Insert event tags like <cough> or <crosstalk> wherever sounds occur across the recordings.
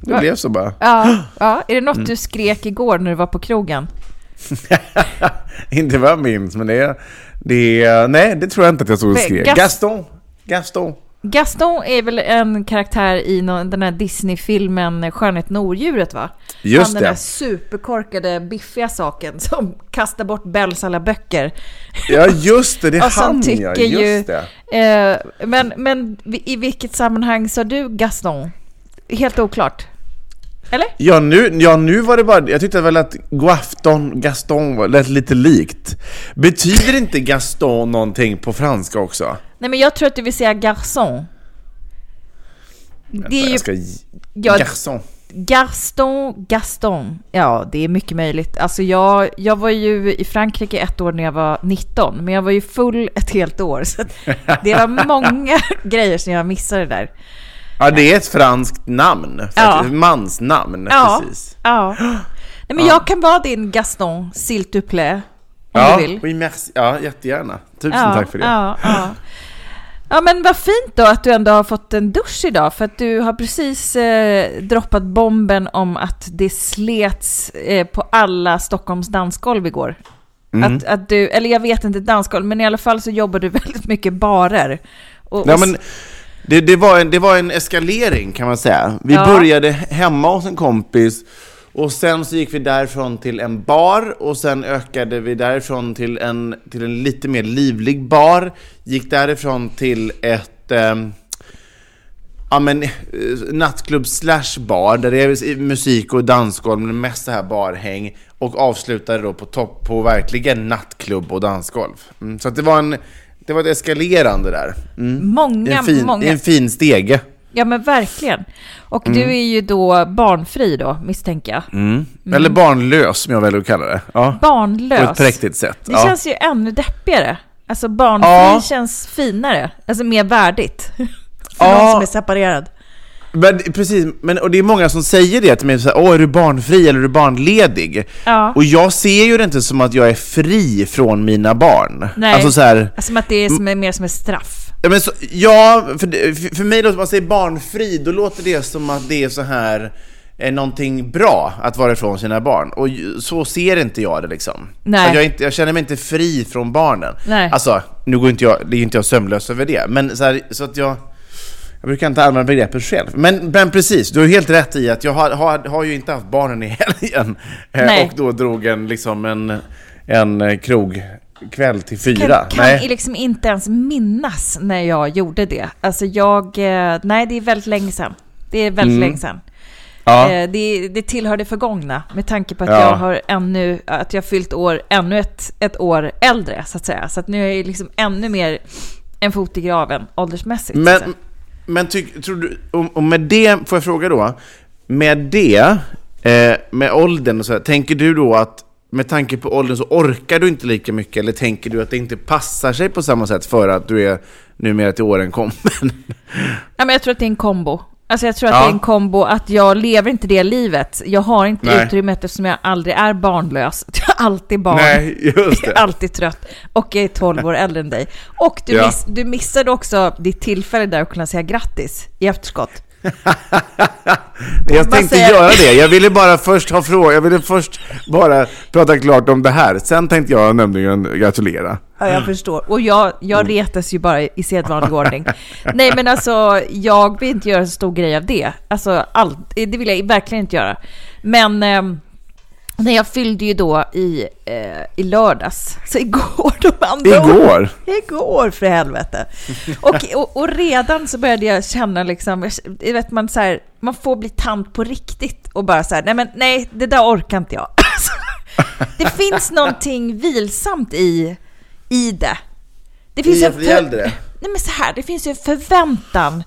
Det blev så bara. Ja, ja. Är det Mm. något du skrek igår när du var på krogen? <laughs> inte vad jag minns, men det. Det nej, det tror jag inte att jag stod och Men skrev. Gas- Gaston. Gaston. Gaston är väl en karaktär i nå- den här Disney-filmen Skönheten och odjuret va? Just Han den det. där superkorkade, biffiga saken som <laughs> kastar bort Bells alla böcker. Ja, just det. Det är han, ja. Just ju... det. Eh, men, men i vilket sammanhang sa du Gaston? Helt oklart. Eller? Ja nu, ja, nu var det bara... Jag tyckte väl att Guafton, Gaston var- lät lite likt. Betyder inte Gaston någonting på franska också? Nej men jag tror att du vill säga garçon. Det är ju... Jag ska... Ja, Garçon. Gaston, Gaston. Ja, det är mycket möjligt. Alltså jag, jag var ju i Frankrike ett år när jag var 19, men jag var ju full ett helt år. Så det var <laughs> många grejer som jag missade där. Ja, det är ett franskt namn. Ja. Mansnamn, Ja, precis. ja. Nej, men jag kan vara din Gaston, s'il te plaît, om Ja, du vill. oui, merci. ja, jättegärna. Tusen ja, tack för det. Ja, ja. ja, men vad fint då att du ändå har fått en dusch idag, för att du har precis eh, droppat bomben om att det slets eh, på alla Stockholms dansgolv igår. Mm. Att, att du, eller jag vet inte dansgolv, men i alla fall så jobbar du <laughs> väldigt mycket barer. Och, Ja, och- men det, det, var en, det var en eskalering kan man säga. Vi Ja. började hemma hos en kompis och sen så gick vi därifrån till en bar och sen ökade vi därifrån till en, till en lite mer livlig bar. Gick därifrån till ett ehm, ja, men, eh, nattklubb slash bar där det är musik och dansgolv men mest så här barhäng och avslutade då på topp på verkligen nattklubb och dansgolv. Mm, så att det var en det var ett eskalerande där. Mm. många, En fin, många. en fin stege. Ja, men verkligen. Och Mm. du är ju då barnfri då, misstänker jag. Eller barnlös som jag väljer att kalla det. Ja. Barnlös. På ett präktigt sätt. Det ja. känns ju ännu deppigare. Alltså barnfri Ja. känns finare. Alltså mer värdigt. <laughs> För Ja. någon som är separerad. Men, precis, men, och det är många som säger det till mig, så här, Åh, är du barnfri eller är du barnledig? Ja. Och jag ser ju det inte som att jag är fri från mina barn. Nej. Alltså så här, Som att det är som är mer som ett straff. ja, men så, ja för, för, mig när man säger barnfri, då låter det som att det är så här är någonting bra att vara ifrån sina barn. Och så ser inte jag det liksom. Nej. Jag, inte, jag känner mig inte fri från barnen. Nej. Alltså, nu går inte jag, är inte jag sömnlös över det, men så, här, så att jag... Jag brukar inte använda begreppet själv. Men, men precis, du har helt rätt i att jag har, har, har ju inte haft barnen i <laughs> helgen. Eh, Nej. Och då drog en, liksom en, en eh, krogkväll till fyra. Kan, kan Nej. liksom inte ens minnas när jag gjorde det. Alltså jag... eh, Nej, det är väldigt länge sedan. Det är väldigt länge sedan. Mm. Ja. Det, det tillhör det förgångna med tanke på att Ja. jag har ännu, att jag fyllt år, ännu ett, ett år äldre så att säga. Så att nu är jag liksom ännu mer en fot i graven åldersmässigt. Men men tyck, tror du, och, och med det, får jag fråga då, med det, eh, med åldern och så här, tänker du då att med tanke på åldern så orkar du inte lika mycket eller tänker du att det inte passar sig på samma sätt för att du är numera till åren kommen? Ja, men jag tror att det är en kombo. Alltså jag tror att Ja. det är en kombo att jag lever inte det livet. Jag har inte Nej. utrymmet eftersom jag aldrig är barnlös. <laughs> Jag är alltid barn. Nej, just det. alltid trött. Och jag är 12 år äldre än dig. Och du, Ja. miss, du missade också ditt tillfälle där att kunna säga grattis i efterskott. <laughs> Jag tänkte säger- göra det. Jag ville bara först ha fråga. Jag ville först bara prata klart om det här. Sen tänkte jag nämligen gratulera. Ja, jag förstår. Och jag, jag Mm. retas ju bara i sedvanlig <laughs> ordning. Nej, men alltså, jag vill inte göra så stor grej av det. Alltså, allt, det vill jag verkligen inte göra. Men ehm, när jag fyllde ju då i, eh, i lördags, så igår de andra Igår? Igår för helvete. Och, och, och redan så började jag känna liksom, jag vet man så här, man får bli tant på riktigt och bara så här, nej men nej, det där orkar inte jag. <laughs> Det finns någonting vilsamt i, i det. Det finns I en att bli äldre? Nej men så här, det finns ju en förväntan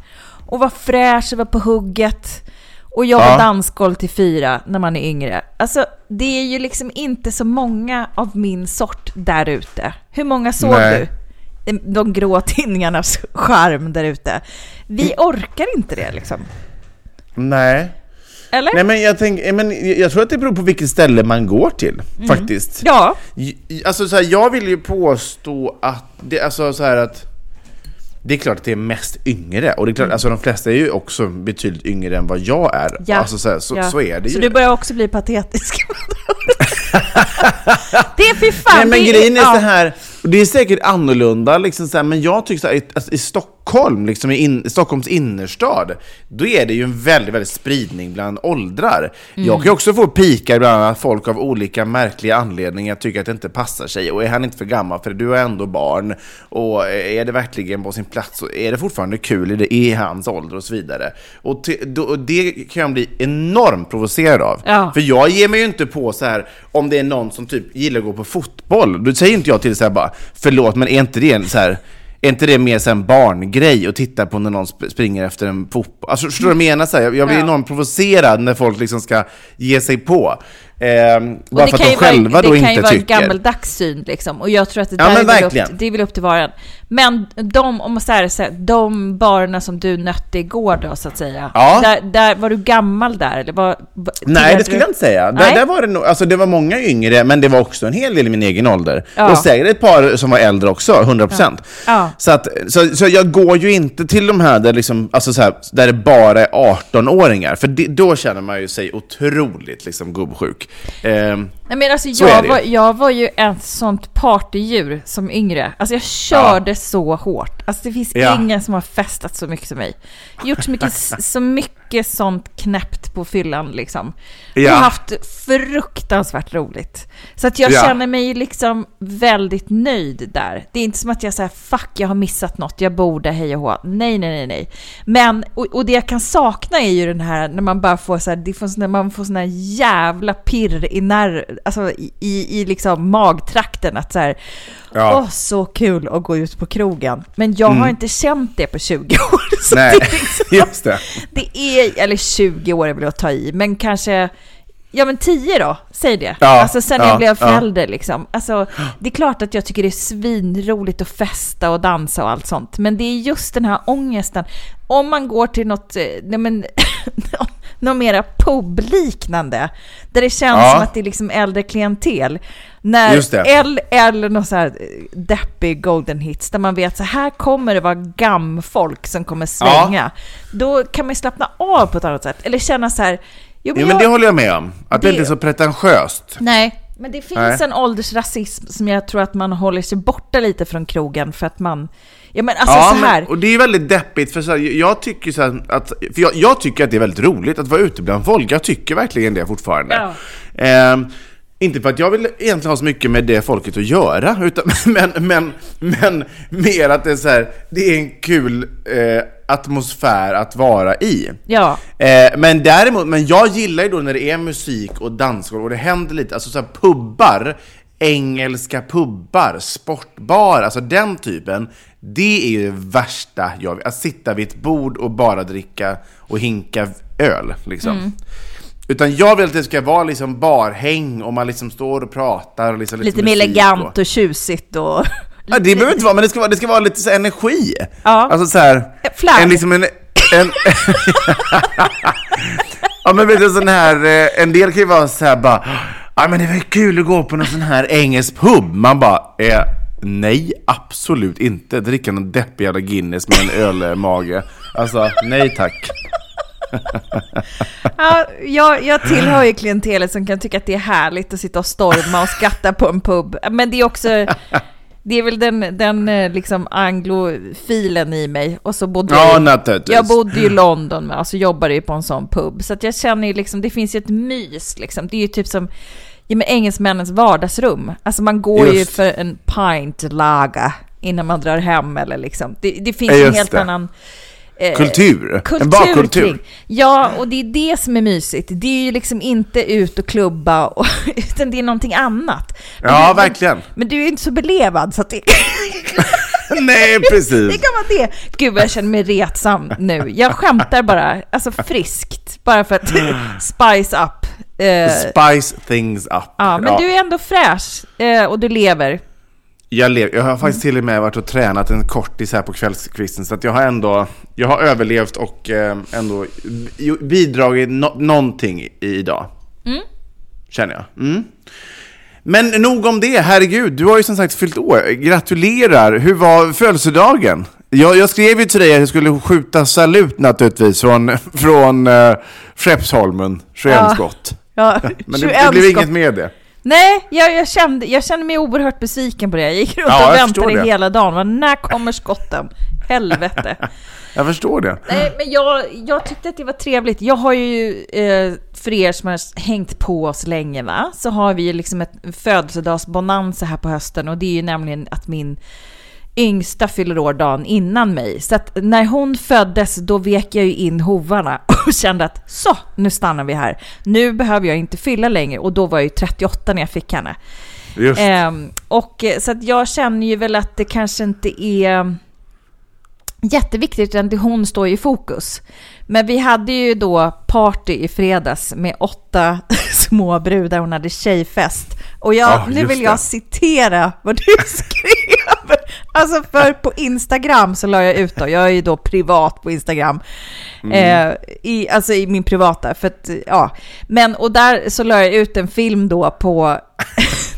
att vara fräsch och vara på hugget och jobba Ja. dansgolv till fyra när man är yngre. Alltså, det är ju liksom inte så många av min sort där ute. Hur många såg Nej. du? De- grå tidningarnas charm där ute. Vi orkar inte det liksom. Nej. Eller? Nej men jag, tänk, men jag tror att det beror på vilket ställe man går till, faktiskt. Ja, Alltså så här, jag vill ju påstå att det, alltså så här att det är klart att det är mest yngre, och det är klart, alltså de flesta är ju också betydligt yngre än vad jag är. Mm. Ja. Alltså så, här, så, ja. så är det ju. Så du börjar också bli patetisk. <laughs> det är fy fan. Nej men grejen är ja. så här, och det är säkert annorlunda, liksom så här, men jag tycker så här, i, alltså, i Stockholm, liksom i, in, i Stockholms innerstad, då är det ju en väldigt, väldigt spridning bland åldrar. Mm. Jag kan ju också få pikar bland annat folk av olika märkliga anledningar tycker att det inte passar sig, och är han inte för gammal för du är ändå barn, och är det verkligen på sin plats, så är det fortfarande kul i, det, i hans ålder och så vidare. Och, te, då, och det kan jag bli enormt provocerad av. Ja. För jag ger mig ju inte på så här om det är någon som typ gillar att gå på fotboll. Då säger inte jag till så här bara, förlåt men är inte det så här är inte det mer en barngrej att titta på när någon sp- springer efter en fotboll? Alltså förstår du vad jag menar? Så här, jag, jag blir Ja. enormt provocerad när folk liksom ska ge sig på. Och bara det för att kan de ju själva vara, då det kan inte ju vara en tycker. gammaldags syn liksom. Och jag tror att det Ja, där men är, väl upp, det är väl upp till var och en. Men de, om man säger så här, de barerna som du nötte igår då så att säga. Ja. Där, där, var du gammal där eller var, Nej, det skulle du- jag inte säga. Där, där var det, nog, alltså det var många yngre, men det var också en hel del i min egen ålder. Ja. Och säkert ett par som var äldre också, 100%. Ja. Så, att, så, så jag går ju inte till de här där, liksom, alltså så här, där det bara är 18-åringar, för det, då känner man ju sig otroligt liksom, gubbsjuk. Ehm, Nej men alltså Så jag var, jag var ju ett sånt partydjur som yngre. Alltså jag körde så hårt. Alltså det finns Ja. ingen som har festat så mycket som mig. Gjort så mycket, <laughs> så mycket sånt knäppt på fyllan liksom. Ja. Och haft fruktansvärt roligt. Så att jag Ja. känner mig liksom väldigt nöjd där. Det är inte som att jag säger fuck jag har missat något, jag borde hej och hå. Nej, nej, nej, nej. Men, och, och det jag kan sakna är ju den här när man bara får så här, det får, när man får sån här jävla pirr i när, alltså i, i, liksom magtrakten att så här, Ja. åh så kul att gå ut på krogen. Men jag har inte känt det på 20 år. <laughs> Så nej, det <laughs> liksom, just det. det är, eller 20 år är väl att ta i, men kanske, ja men 10 då, säg det. Ja, alltså sen ja, jag blev ja. förälder liksom. Alltså, det är klart att jag tycker det är svinroligt att festa och dansa och allt sånt, men det är just den här ångesten. Om man går till något, eh, nej men, <laughs> något mera publiknande, där det känns Ja. som att det är liksom äldre klientel. När det. Eller, någon så här deppig golden hits där man vet så här kommer det vara gamfolk som kommer svänga. Då kan man slappna av på ett annat sätt. Eller känna så här, jo, Jo, men det håller jag med om. Att det, Det- inte är så pretentiöst. Nej, men det finns Nej. en åldersrasism som jag tror att man håller sig borta lite från krogen för att man... Ja men alltså ja, så här. Men, och det är ju väldigt deppigt, för så här, jag tycker så här att, för jag, jag tycker att det är väldigt roligt att vara ute bland folk. Jag tycker verkligen det fortfarande. Ja. Ehm, inte för att jag vill egentligen ha så mycket med det folket att göra, <laughs> utan, men, men, men mer att det är så här, det är en kul eh, atmosfär att vara i. Ja. Eh, men däremot, men jag gillar ju då när det är musik och dansgolv och det händer lite, alltså så här pubbar, engelska pubbar, sportbar, alltså den typen. Det är ju det värsta jag vet. Att sitta vid ett bord och bara dricka och hinka öl, liksom. Utan jag vill att det ska vara liksom barhäng och man liksom står och pratar och liksom lite, lite mer elegant och tjusigt och... Ja, det behöver inte vara, men det ska vara, det ska vara lite så energi. Ja. Alltså så här, Flärd. en liksom en... en ja men vet du sån här, eh, en del kan ju vara så här bara, ja men det var kul att gå på någon sån här engelsk pub. Man bara, eh, nej absolut inte. Dricka någon deppig jävla Guinness med en ölmage. Alltså, nej tack. <laughs> Ja, jag, jag tillhör ju klientelet som kan tycka att det är härligt att sitta och storma och skratta på en pub. Men det är också, det är väl den, den eh, liksom anglofilen i mig. Och så bodde Ja, jag, jag bodde ju i London alltså jobbade ju på en sån pub. Så att jag känner ju liksom, det finns ju ett mys liksom. Det är ju typ som, ja men engelsmännens vardagsrum. Alltså man går ju Just. för en pint laga innan man drar hem eller liksom. Det, det finns Ja, ju en just helt det. annan... eh, Kultur. kultur en barkultur. kring. Ja, och det är det som är mysigt. Det är ju liksom inte ut och klubba, och, <laughs> utan det är någonting annat. Men Ja, verkligen. Men du är ju inte så belevad, så att det, <laughs> <laughs> nej, det precis. kan vara det. Gud, vad jag känner mig retsam nu. Jag skämtar bara, alltså friskt, bara för att <gasps> spice up. Eh, Spice things up. ja, men du är ändå fräsch eh, och du lever. Jag, lev, jag har faktiskt till och med varit och tränat en kortis här på kvällskvisten så att jag har ändå jag har överlevt och eh, ändå bidragit no, någonting i, idag. Känner jag. Mm. Men nog om det, herregud. Du har ju som sagt fyllt år. Gratulerar. Hur var födelsedagen? Jag, jag skrev ju till dig att jag skulle skjuta salut naturligtvis från, <laughs> från uh, Skeppsholmen, 21 Ja. skott. Ja, <laughs> Men det, 21 det blev inget med det. Nej, jag, jag, kände, jag kände mig oerhört besviken på det. Jag gick runt Ja, och väntade det. hela dagen. Men när kommer skotten? Helvete. <laughs> Jag förstår det. Nej, men jag, jag tyckte att det var trevligt. Jag har ju, eh, för er som har hängt på oss länge, va? så har vi liksom ett födelsedagsbonanza här på hösten och det är ju nämligen att min yngsta fyller år dagen innan mig. Så att när hon föddes, då vek jag ju in hovarna och kände att så, nu stannar vi här. Nu behöver jag inte fylla längre och då var jag ju 38 när jag fick henne. Just. Ehm, och eh, så att jag känner ju väl att det kanske inte är jätteviktigt utan hon står i fokus. Men vi hade ju då party i fredags med åtta <laughs> små brudar. Hon hade tjejfest. Och jag, Ja, nu vill jag det. citera vad du <laughs> skrev. Alltså för på Instagram så la jag ut då, jag är ju då privat på Instagram. Mm. Eh, i, alltså i min privata, för att, ja. Men, och där så la jag ut en film då på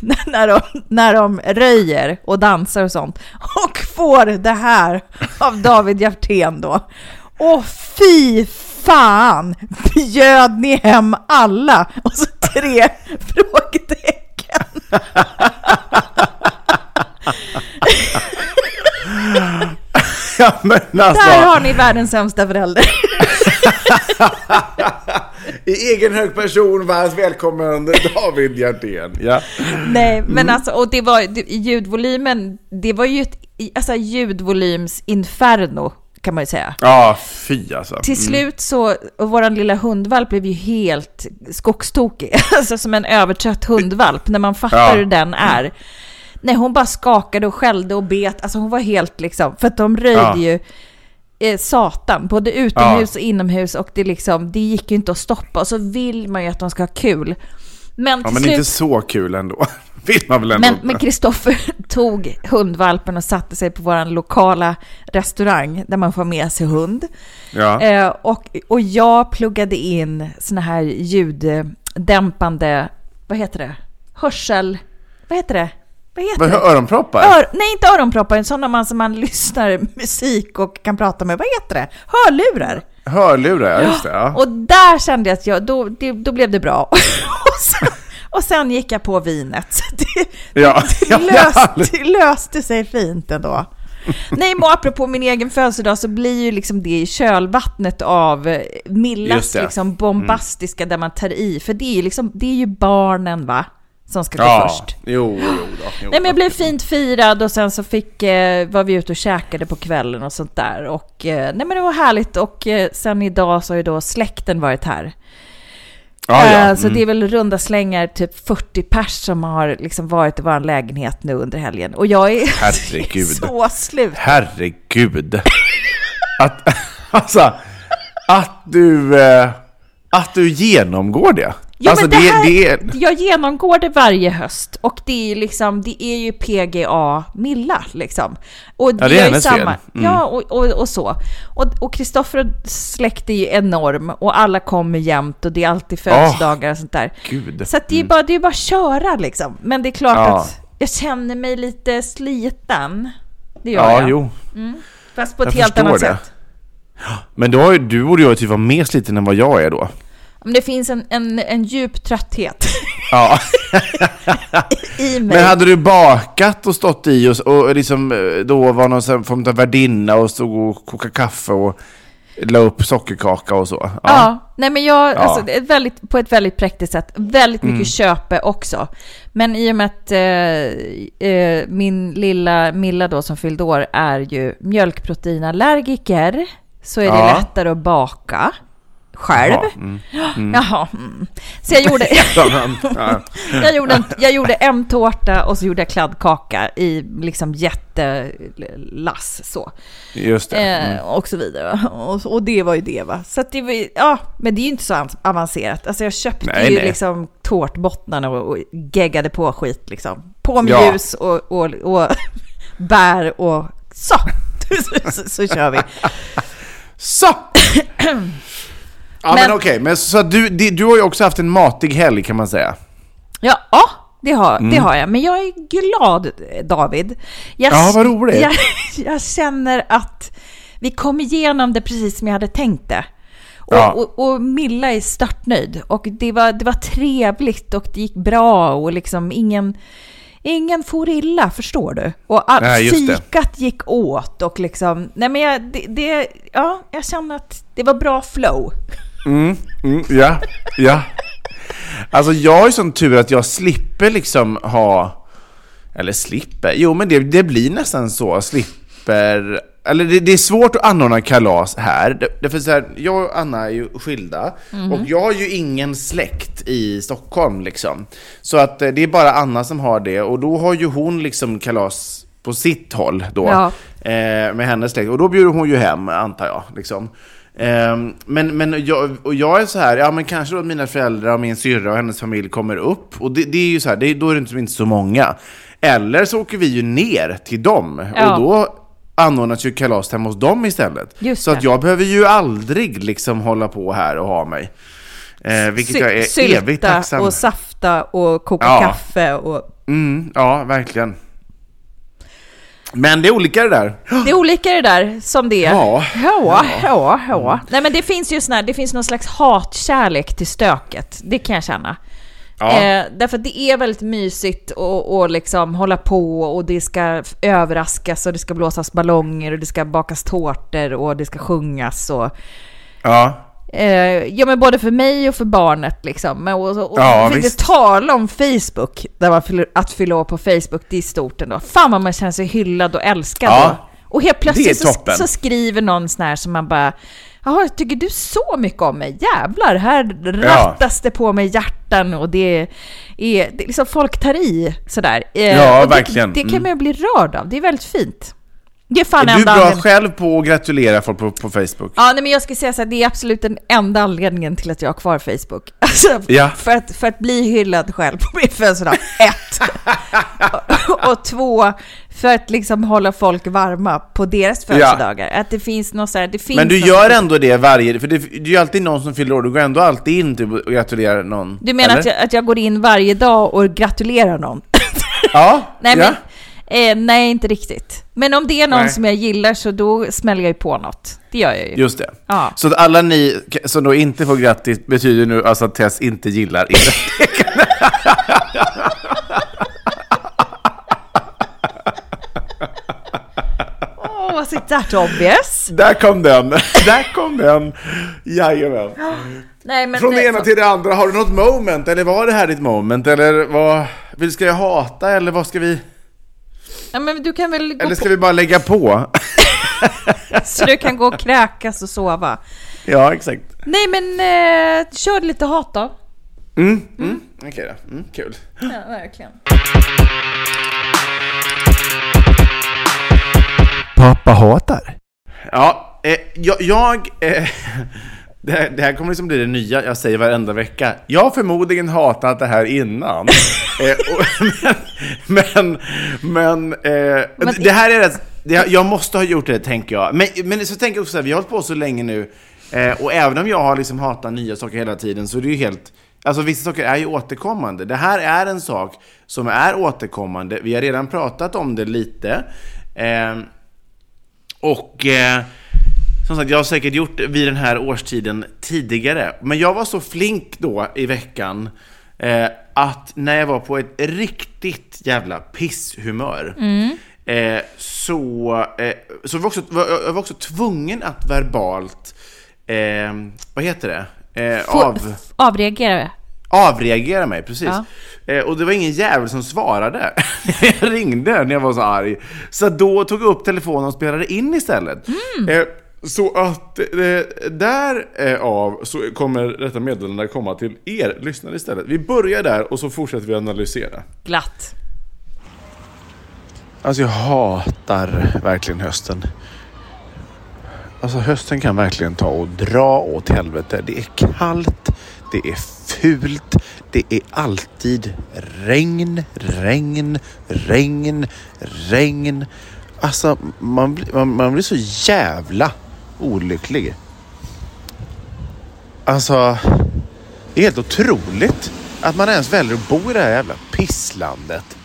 <laughs> när, de, när de röjer och dansar och sånt. Och får det här av David Hjertén då. Och fy fan, bjöd ni hem alla? Och så tre <laughs> frågetecken. Ja, alltså, Där har ni världens sämsta förälder. <laughs> <laughs> i egen hög person, varmt välkommen David Hjertén. Ja. Nej, men alltså, och det var ljudvolymen, det var ju ett alltså, ljudvolymsinferno kan man ju säga. ja, fy alltså. Till slut så, och våran lilla hundvalp blev ju helt skogstokig, <laughs> alltså som en övertrött hundvalp, när man fattar Ja. hur den är. Nej, hon bara skakade och skällde och bet, alltså hon var helt liksom, för att de röjde Ja. ju satan, både utomhus och inomhus och det liksom, det gick ju inte att stoppa och så vill man ju att de ska ha kul. Men Ja, men slut... inte så kul ändå. <laughs> Vill man väl ändå men Kristoffer <laughs> tog hundvalpen och satte sig på vår lokala restaurang där man får med sig hund. ja. Eh, och, och jag pluggade in såna här ljuddämpande, vad heter det? Hörsel... Vad heter det? Vad heter Vad, det? öronproppar? Ör, nej, inte öronproppar, sådana man som man lyssnar musik och kan prata med. Vad heter det? Hörlurar. Hörlurar, ja just det. Ja. Och där kände jag att jag, då, det, då blev det bra. <laughs> och, sen, och sen gick jag på vinet. Det, Ja. det, Ja, löste, det löste sig fint ändå. Nej, men apropå min egen födelsedag så blir ju liksom det i kölvattnet av eh, Millas det. Mm. liksom bombastiska där man tar i. För det är ju liksom, det är ju barnen va, som ska gå ja. först. Jo, jo, då, jo Nej men jag blev fint firad och sen så fick, eh, var vi ute och käkade på kvällen och sånt där. Och eh, nej men det var härligt och eh, sen idag så har ju då släkten varit här. Ja, ja. Eh, Så Mm. det är väl runda slängar typ 40 pers som har liksom varit i vår lägenhet nu under helgen. Och jag är <laughs> Herregud. så slut. Herregud. <laughs> Att, <laughs> alltså, att du... Eh, Att du genomgår det? Jo, alltså men det här, det är... Jag genomgår det varje höst och det är, liksom, det är ju PGA Milla. Liksom. Och det är hennes fel. Mm. Ja, och, och, och så. Och Kristoffer släkt är ju enorm och alla kommer jämt och det är alltid födelsedagar och sånt där. Gud. Så det, är Mm. bara, det är bara att köra liksom. Men det är klart Ja. att jag känner mig lite sliten. Det gör Ja, jag. jo. Fast på ett Jag helt annat det. sätt. Men då har ju, du borde ju typ vara mer sliten än vad jag är då. Men det finns en, en, en djup trötthet Ja. <laughs> i mig. Men hade du bakat och stått i och, och liksom eh, då var någon form av värdinna och stod och kokade kaffe och la upp sockerkaka och så? Ja, nej men jag, Ja. Mm. alltså, är väldigt, på ett väldigt praktiskt sätt, väldigt mycket köpe också. Men i och med att eh, eh, min lilla Milla då som fyllde år är ju mjölkproteinallergiker så är det Ja. lättare att baka själv. Jaha, mm. Jaha. Mm. Så jag gjorde, <laughs> Ja, ja. <laughs> jag, gjorde en, jag gjorde en tårta och så gjorde jag kladdkaka i liksom jättelass så. Just det. Mm. Eh, och så vidare. Och, och det var ju det va. Så det var ju, ja, men det är ju inte så av- avancerat. Alltså jag köpte Nej, ju nej. liksom tårtbottnarna och, och geggade på skit liksom. På med Ja. ljus och, och, och <laughs> bär och så. så, så, så kör vi. Så! <clears throat> Ja men, Men- okej, men så du, du har ju också haft en matig helg kan man säga. Ja, ja det, har, Mm. det har jag. Men jag är glad, David. Jag, Ja, vad roligt. Jag, <laughs> jag känner att vi kom igenom det precis som jag hade tänkt det. Och, Ja. och, och Milla är störtnöjd. Och det var, det var trevligt och det gick bra och liksom ingen... Ingen for illa, förstår du? Och all, Nej, fikat gick åt och liksom... Nej men jag, det, det, ja, jag känner att det var bra flow. <laughs> Mm, mm, ja, ja. Alltså jag har ju sån tur att jag slipper liksom ha, eller slipper, jo men det, det blir nästan så, slipper, eller det, det är svårt att anordna kalas här, Det- därför så här, jag och Anna är ju skilda, och jag har ju ingen släkt i Stockholm liksom. Så att eh, det är bara Anna som har det, och då har ju hon liksom kalas på sitt håll då, Ja. eh, med hennes släkt, och då bjuder hon ju hem, antar jag. Liksom. Ehm, men men jag, och jag är så här, ja men kanske då mina föräldrar och min syrra och hennes familj kommer upp. Och det, det är ju så här, det, då är det inte, inte så många. Eller så åker vi ju ner till dem. Ja. Och då anordnas ju kalas hemma hos dem istället. Just så det. att jag behöver ju aldrig liksom hålla på här och ha mig. Eh, vilket Sy- jag är sylta evigt tacksam. och safta och koka Ja. kaffe och Mm, ja, verkligen. Men det är olika det där. Det är olika det där, som det är. Ja. Ja, ja, ja. Nej men det finns ju sån här, det finns någon slags hatkärlek till stöket. Det kan jag känna. Ja. Eh, därför att det är väldigt mysigt och liksom hålla på och det ska överraskas och det ska blåsas ballonger och det ska bakas tårtor och det ska sjungas och Ja. Eh, ja men både för mig och för barnet liksom. Och, och, och Ja, inte tala om Facebook, där man fyller, att fylla år på Facebook, det är stort ändå. Fan vad man känner sig hyllad och älskad Ja, då. Och helt plötsligt så, så skriver någon sån här som man bara Jaha, tycker du så mycket om mig? Jävlar, här rattas det på med hjärtan och det är, det är liksom folk tar i sådär. Eh, Ja, och det, verkligen. Det kan Mm. man ju bli rörd av, det är väldigt fint. Det är fan Är du enda bra anledningen- själv på att gratulera folk på, på Facebook? Ja, nej, men jag ska säga så här, det är absolut den enda anledningen till att jag har kvar Facebook. <laughs> Alltså, Ja. för, att, för att bli hyllad själv på min födelsedag, <laughs> ett. och, och två, för att liksom hålla folk varma på deras födelsedagar. Att det finns något så här, det finns Men du gör ändå det varje... För det, det är ju alltid någon som fyller år, du går ändå alltid in typ, och gratulerar någon. Du menar eller? att jag, att jag går in varje dag och gratulerar någon? Ja, <laughs> nej, ja. men, eh, nej, inte riktigt. Men om det är någon Nej. som jag gillar så då smäller jag ju på något. Det gör jag ju. Just det. Ja. Så alla ni som då inte får grattis betyder nu alltså att Tess inte gillar er. Was it that obvious? Där kom den! Där kom den! Jajamän. Nej, men, Från det ena till det andra, har du något moment? Eller var det här ditt moment? Eller vad... Ska jag hata eller vad ska vi... Ja, men du kan väl gå Eller på, ska vi bara lägga på? <laughs> så du kan gå och kräkas och sova. Ja, exakt. Nej men eh, kör lite hat då. Mm, mm. Okej då. Mm, kul. Ja, verkligen. Pappa hatar. Ja, eh, jag... jag eh, <laughs> Det här, det här kommer liksom bli det nya jag säger varenda vecka. Jag har förmodligen hatat det här innan. <laughs> eh, och, <laughs> men, men, men, eh, Men- det här är rätt, det, jag måste ha gjort det, tänker jag. Men, men så tänker jag också så här, vi har hållit på så länge nu. Eh, och även om jag har liksom hatat nya saker hela tiden så är det ju helt... Alltså vissa saker är ju återkommande. Det här är en sak som är återkommande. Vi har redan pratat om det lite. Eh, och eh, som sagt, jag har säkert gjort vid den här årstiden tidigare. Men jag var så flink då i veckan eh, att när jag var på ett riktigt jävla pisshumör eh, så, eh, så var, också, var jag var också tvungen att verbalt, eh, vad heter det? Eh, Få- av, Avreagera. avreagera mig, precis. Ja. Eh, och det var ingen jävel som svarade. <laughs> jag ringde när jag var så arg. Så då tog jag upp telefonen och spelade in istället. Eh, så att eh, där eh, av så kommer detta meddelande komma till er lyssnare istället. Vi börjar där och så fortsätter vi analysera. Glatt. Alltså jag hatar verkligen hösten. Alltså hösten kan verkligen ta och dra åt helvete. Det är kallt, det är fult, det är alltid regn, regn, regn, regn. Alltså man, man, man blir så jävla olycklig. Alltså, det är helt otroligt att man ens väljer att bo i det här jävla pisslandet.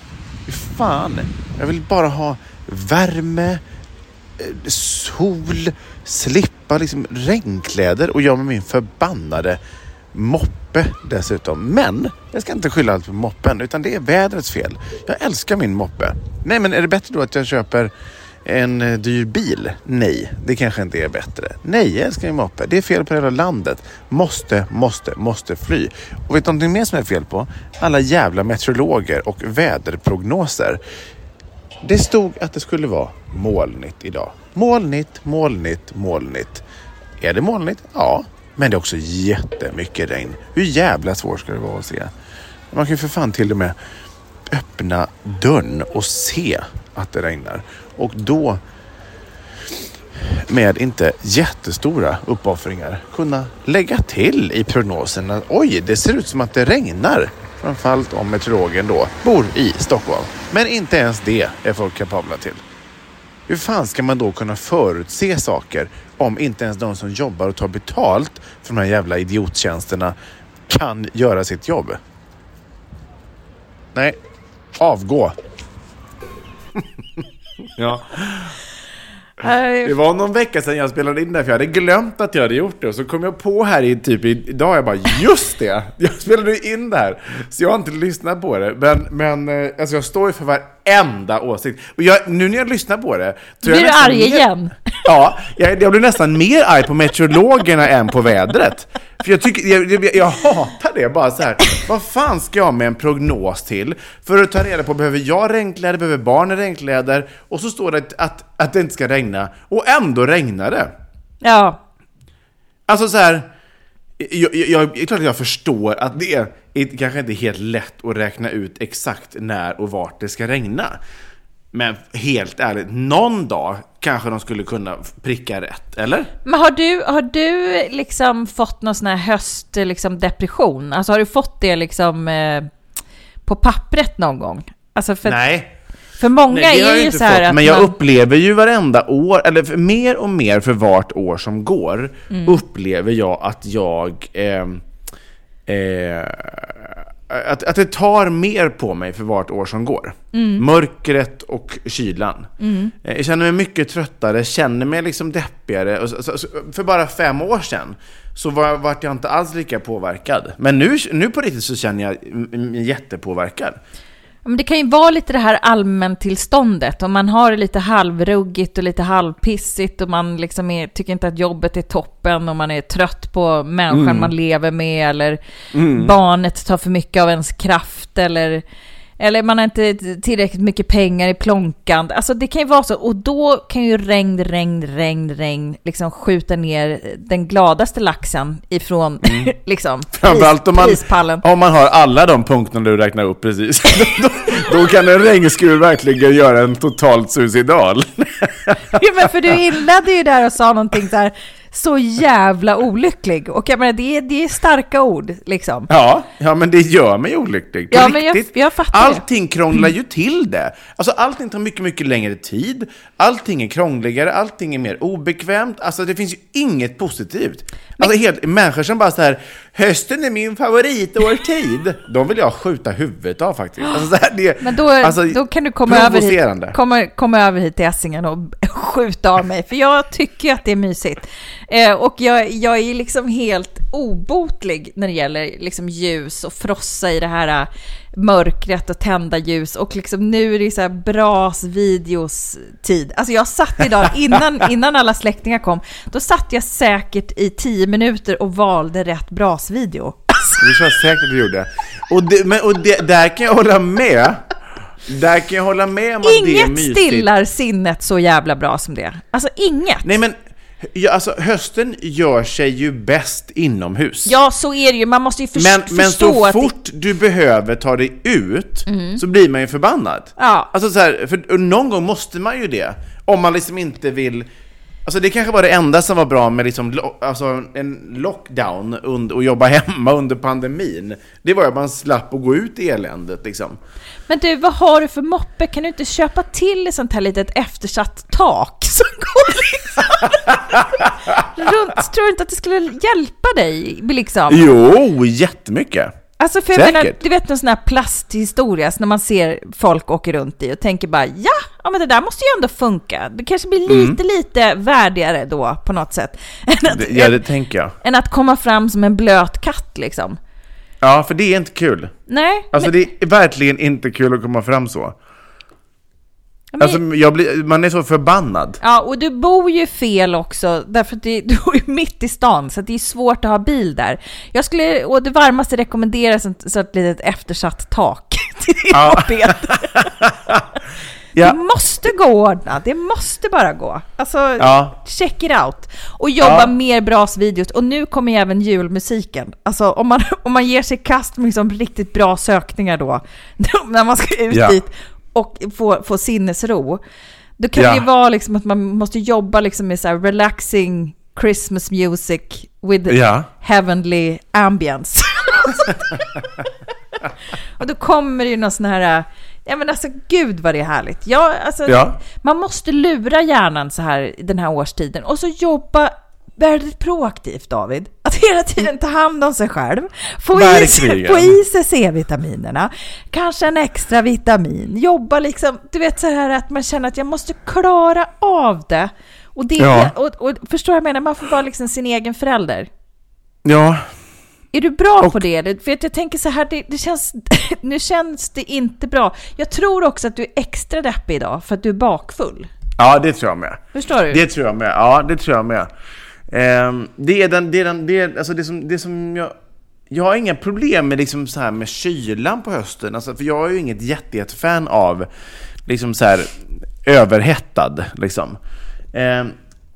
Fy fan. Jag vill bara ha värme, eh, sol, slippa liksom regnkläder och jag med min förbannade moppe dessutom. Men jag ska inte skylla allt på moppen utan det är vädrets fel. Jag älskar min moppe. Nej men är det bättre då att jag köper en eh, dyr bil? Nej, det kanske inte är bättre. Nej, jag älskar min moppe. Det är fel på hela landet. Måste, måste, måste fly. Och vet du någonting mer som är fel på? Alla jävla meteorologer och väderprognoser. Det stod att det skulle vara molnigt idag. Molnigt, molnigt, molnigt. Är det molnigt? Ja. Men det är också jättemycket regn. Hur jävla svårt ska det vara att se? Man kan ju för fan till och med öppna dörren och se att det regnar. Och då med inte jättestora uppoffringar kunna lägga till i prognosen att oj, det ser ut som att det regnar. Framförallt om meteorologen då bor i Stockholm. Men inte ens det är folk kapabla till. Hur fan ska man då kunna förutse saker om inte ens de som jobbar och tar betalt för de här jävla idiottjänsterna kan göra sitt jobb? Nej, avgå. <laughs> ja. <laughs> Det var någon vecka sedan jag spelade in det för jag hade glömt att jag hade gjort det. Och så kom jag på här i typ idag, jag bara just det! <laughs> Jag spelade in det här. Så jag har inte lyssnat på det. Men, men eh, alltså jag står ju för varenda åsikt. Och jag, nu när jag lyssnar på det... Blir du arg igen? Ja, jag, jag blir nästan mer arg på meteorologerna än på vädret. För jag, tycker, jag, jag, jag hatar det bara så här. Vad fan ska jag med en prognos till? För att ta reda på, behöver jag regnkläder? Behöver barnen regnkläder? Och så står det att, att, att det inte ska regna. Och ändå regnar det. Ja. Alltså så här. Jag, jag, det är klart att jag förstår att det är, är kanske inte helt lätt att räkna ut exakt när och vart det ska regna. Men helt ärligt, någon dag kanske de skulle kunna pricka rätt, eller? Men har du, har du liksom fått någon sån här höst, liksom depression? Alltså har du fått det liksom eh, på pappret någon gång? Alltså för, Nej. för många Nej, är ju så här fått, att men jag man, upplever ju varenda år, eller för, mer och mer för vart år som går, Mm. upplever jag att jag... Eh, eh, att, att det tar mer på mig för vart år som går. Mm. Mörkret och kylan. Eh, Jag känner mig mycket tröttare, känner mig liksom deppigare. För bara fem år sedan så var, vart jag inte alls lika påverkad. Men nu, nu på riktigt så känner jag mig jättepåverkad. Men det kan ju vara lite det här allmäntillståndet. Om man har det lite halvruggigt och lite halvpissigt och man liksom är, tycker inte att jobbet är toppen och man är trött på människan Mm. man lever med eller barnet tar för mycket av ens kraft eller, eller man har inte tillräckligt mycket pengar i plånkan. Alltså det kan ju vara så. Och då kan ju regn, regn, regn, regn liksom skjuta ner den gladaste laxen ifrån <laughs> liksom Mm. Framförallt om man, prispallen. om man har alla de punkterna du räknar upp precis. <laughs> då, då kan en regnskur verkligen göra en totalt suicidal. <laughs> Ja, men för du inledde ju där och sa någonting här så jävla olycklig. Och jag menar, det är, det är starka ord liksom. Ja, ja, men det gör mig olycklig. På Ja, men jag- riktigt. jag fattar det. allting krånglar ju till det. Alltså allting tar mycket, mycket längre tid. Allting är krångligare, allting är mer obekvämt. Alltså det finns ju inget positivt. Alltså helt, människor som bara så här, hösten är min favoritårtid. <laughs> De vill jag skjuta huvudet av faktiskt. Alltså, så här, det, Men då, alltså, då kan du komma över, hit, komma, komma över hit till Essingen och <laughs> skjuta av mig, för jag tycker att det är mysigt. Eh, och jag, jag är liksom helt obotlig när det gäller liksom ljus och frossa i det här eh, mörkret och tända ljus. Och liksom nu är det så här bras videos tid. Alltså jag satt idag, <laughs> innan, innan alla släktingar kom, då satt jag säkert i tio minuter och valde rätt brasvideo. Det tror jag säkert du gjorde. Och, det, men, och det, där kan jag hålla med. Där kan jag hålla med om att det är Inget mysigt. stillar sinnet så jävla bra som det. Alltså inget. Nej men, ja, alltså hösten gör sig ju bäst inomhus. Ja, så är det ju. Man måste ju förs- men, men förstå så att... det- Mm. fort du behöver ta dig ut så blir man ju förbannad. Ja. Alltså så här, för någon gång måste man ju det. Om man liksom inte vill... Alltså det kanske var det enda som var bra med liksom, alltså en lockdown und- och jobba <laughs> hemma under pandemin. Det var att man slapp att gå ut i eländet liksom. Men du, vad har du för moppe? Kan du inte köpa till ett sånt här litet eftersatt tak <laughs> som går liksom runt? Tror du inte att det skulle hjälpa dig liksom? Jo, jättemycket. Alltså för jag menar, du vet någon sån här plasthistoria så när man ser folk åka runt i och tänker bara ja, ja men det där måste ju ändå funka. Det kanske blir lite, lite värdigare då på något sätt. <laughs> Än att, ja, det tänker jag. än att komma fram som en blöt katt liksom. Ja, för det är inte kul. Nej, Alltså det är verkligen inte kul att komma fram så. Men, Alltså, jag blir, man är så förbannad. ja, och du bor ju fel också, därför att det, <laughs> du bor ju mitt i stan, så det är svårt att ha bil där. Jag skulle, och det varmaste rekommenderas ett, så ett litet eftersatt tak <laughs> till din Ja. moped. <laughs> Det Ja, måste gå att ordna, det måste bara gå. Alltså, Ja. check it out. Och jobba Ja. mer brasvideos. Och nu kommer ju även julmusiken. Alltså om man, om man ger sig kast med liksom riktigt bra sökningar då, när man ska ut Ja. dit och få, få sinnesro. Då kan Ja. det ju vara liksom att man måste jobba liksom med så relaxing Christmas music with Ja. heavenly ambience. <laughs> och då kommer det ju någon sån här, ja men alltså gud vad det är härligt. Ja, alltså, Ja. Man måste lura hjärnan så här den här årstiden och så jobba väldigt proaktivt David. Att hela tiden ta hand om sig själv. Få i, sig, få i sig C-vitaminerna. Kanske en extra vitamin. Jobba liksom, du vet så här att man känner att jag måste klara av det. Och, det, Ja. och, och förstår jag menar? Man får vara liksom sin egen förälder. Ja, Är du bra Och- på det? För jag tänker så här, det, det känns, <laughs> nu känns det inte bra. Jag tror också att du är extra deppig idag för att du är bakfull. ja det tror jag med. Förstår du? Det tror jag med. Ja, det tror jag med. Ehm, det är den, det är den, det är, alltså det som, det som jag... Jag har inga problem med, liksom så här med kylan på hösten, alltså, för jag är ju inget jätte, jättefan av liksom så här överhettad. Liksom. Ehm,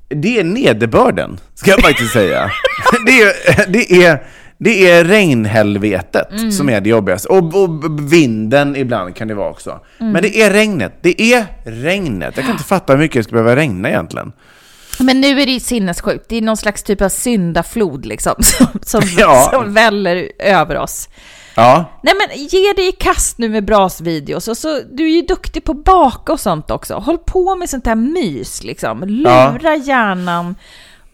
det är nederbörden, ska jag faktiskt säga. <laughs> det, är, det, är, det är regnhelvetet som är det jobbigaste. Och, och vinden ibland kan det vara också. Men det är regnet. Det är regnet. Jag kan inte <gasps> fatta hur mycket det ska behöva regna egentligen. Men nu är det ju sinnessjukt. Det är någon slags typ av syndaflod liksom, <laughs> som, som, <laughs> Ja. som väller över oss. Ja, Nej men ge dig i kast nu med brasvideos. Och så, du är ju duktig på att baka och sånt också. Håll på med sånt här mys liksom. Lura hjärnan.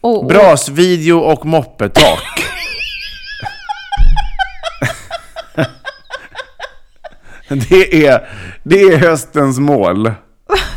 Och, och, brasvideo och moppetak. <laughs> det, är, det är höstens mål.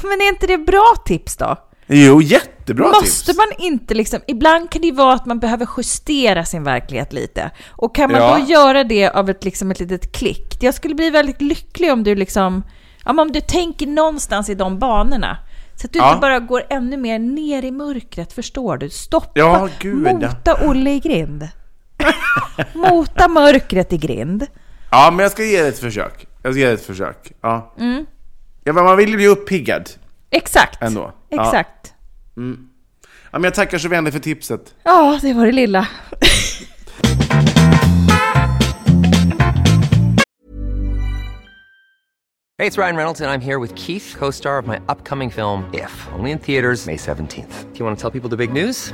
Men är inte det bra tips då? Jo, jättebra Måste tips. man inte liksom, ibland kan det ju vara att man behöver justera sin verklighet lite. Och kan man Ja. då göra det av ett, liksom ett litet klick? Jag skulle bli väldigt lycklig om du liksom, ja, om du tänker någonstans i de banorna. Så att du Ja. inte bara går ännu mer ner i mörkret, förstår du? Stoppa, Ja, mota Olle i grind. <laughs> mota mörkret i grind. Ja, men jag ska ge det ett försök. Jag ska ge det ett försök. Ja. Mm. Ja, men man vill ju bli uppiggad. Exakt. Ändå. Ja. Exakt. Ja, men jag tackar så vänligt för tipset. Ja, det var det lilla. Hey, it's Ryan Reynolds, and I'm here with Keith, co star of my upcoming film, If, only in theaters, May 17th. Do you want to tell people the big news?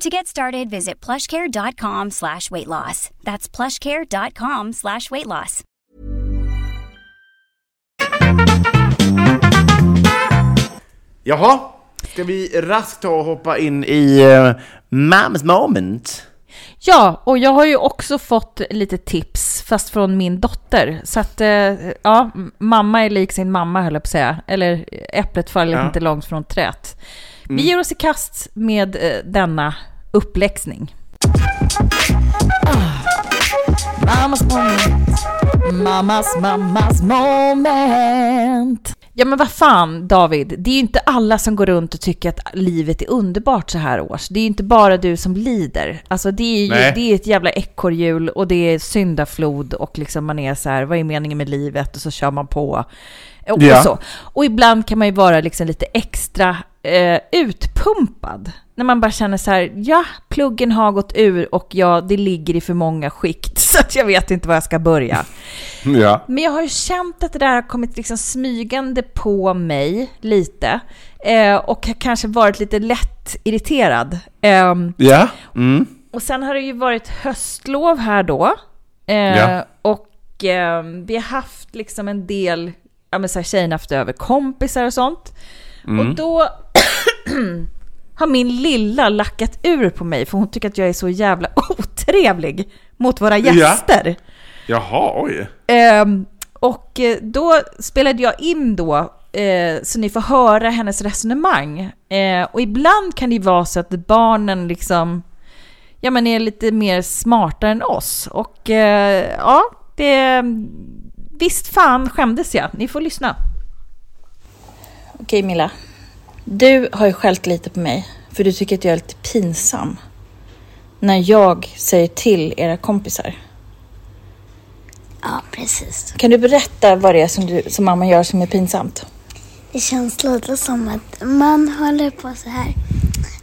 To get started, visit plushcare.com slash weight loss. That's plushcare.com slash weight loss. Jaha, ska vi raskt ta och hoppa in i uh, Mams moment? Ja, och jag har ju också fått lite tips, fast från min dotter. Så att, eh, ja, mamma är lik sin mamma höll jag på att säga. Eller äpplet faller Ja. inte långt från träet. Vi ger oss i kast med eh, denna uppläxning. Mammas moment. Mammas, mammas moment. Ja men vad fan David, det är ju inte alla som går runt och tycker att livet är underbart så här års. Det är ju inte bara du som lider. Alltså det är ju Nej. det är ett jävla ekorrhjul och det är syndaflod och liksom man är så här, vad är meningen med livet? Och så kör man på. Och, Ja. och så. Och ibland kan man ju vara liksom lite extra eh, utpumpad. När man bara känner så här, ja, pluggen har gått ur och ja, det ligger i för många skikt <laughs> så att jag vet inte var jag ska börja. <laughs> Ja. Men jag har ju känt att det där har kommit liksom smygande på mig lite. Eh, och har kanske varit lite lätt irriterad. Ehm, Ja. Mm. och sen har det ju varit höstlov här då. Eh, Ja. Och eh, vi har haft liksom en del, ja men så här tjejerna haft över kompisar och sånt. Mm. Och då har min lilla lackat ur på mig för hon tycker att jag är så jävla <laughs> otrevlig mot våra Ja. gäster. Jaha, oj. Ehm, och eh, då spelade jag in då, eh, så ni får höra hennes resonemang. Eh, och ibland kan det ju vara så att barnen liksom, ja men är lite mer smartare än oss. Och eh, ja, det, visst fan skämdes jag. Ni får lyssna. Okej Milla, du har ju skällt lite på mig för du tycker att jag är lite pinsam när jag säger till era kompisar. Ja, precis. Kan du berätta vad det är som, du, som mamma gör som är pinsamt? Det känns lite som att man håller på så här.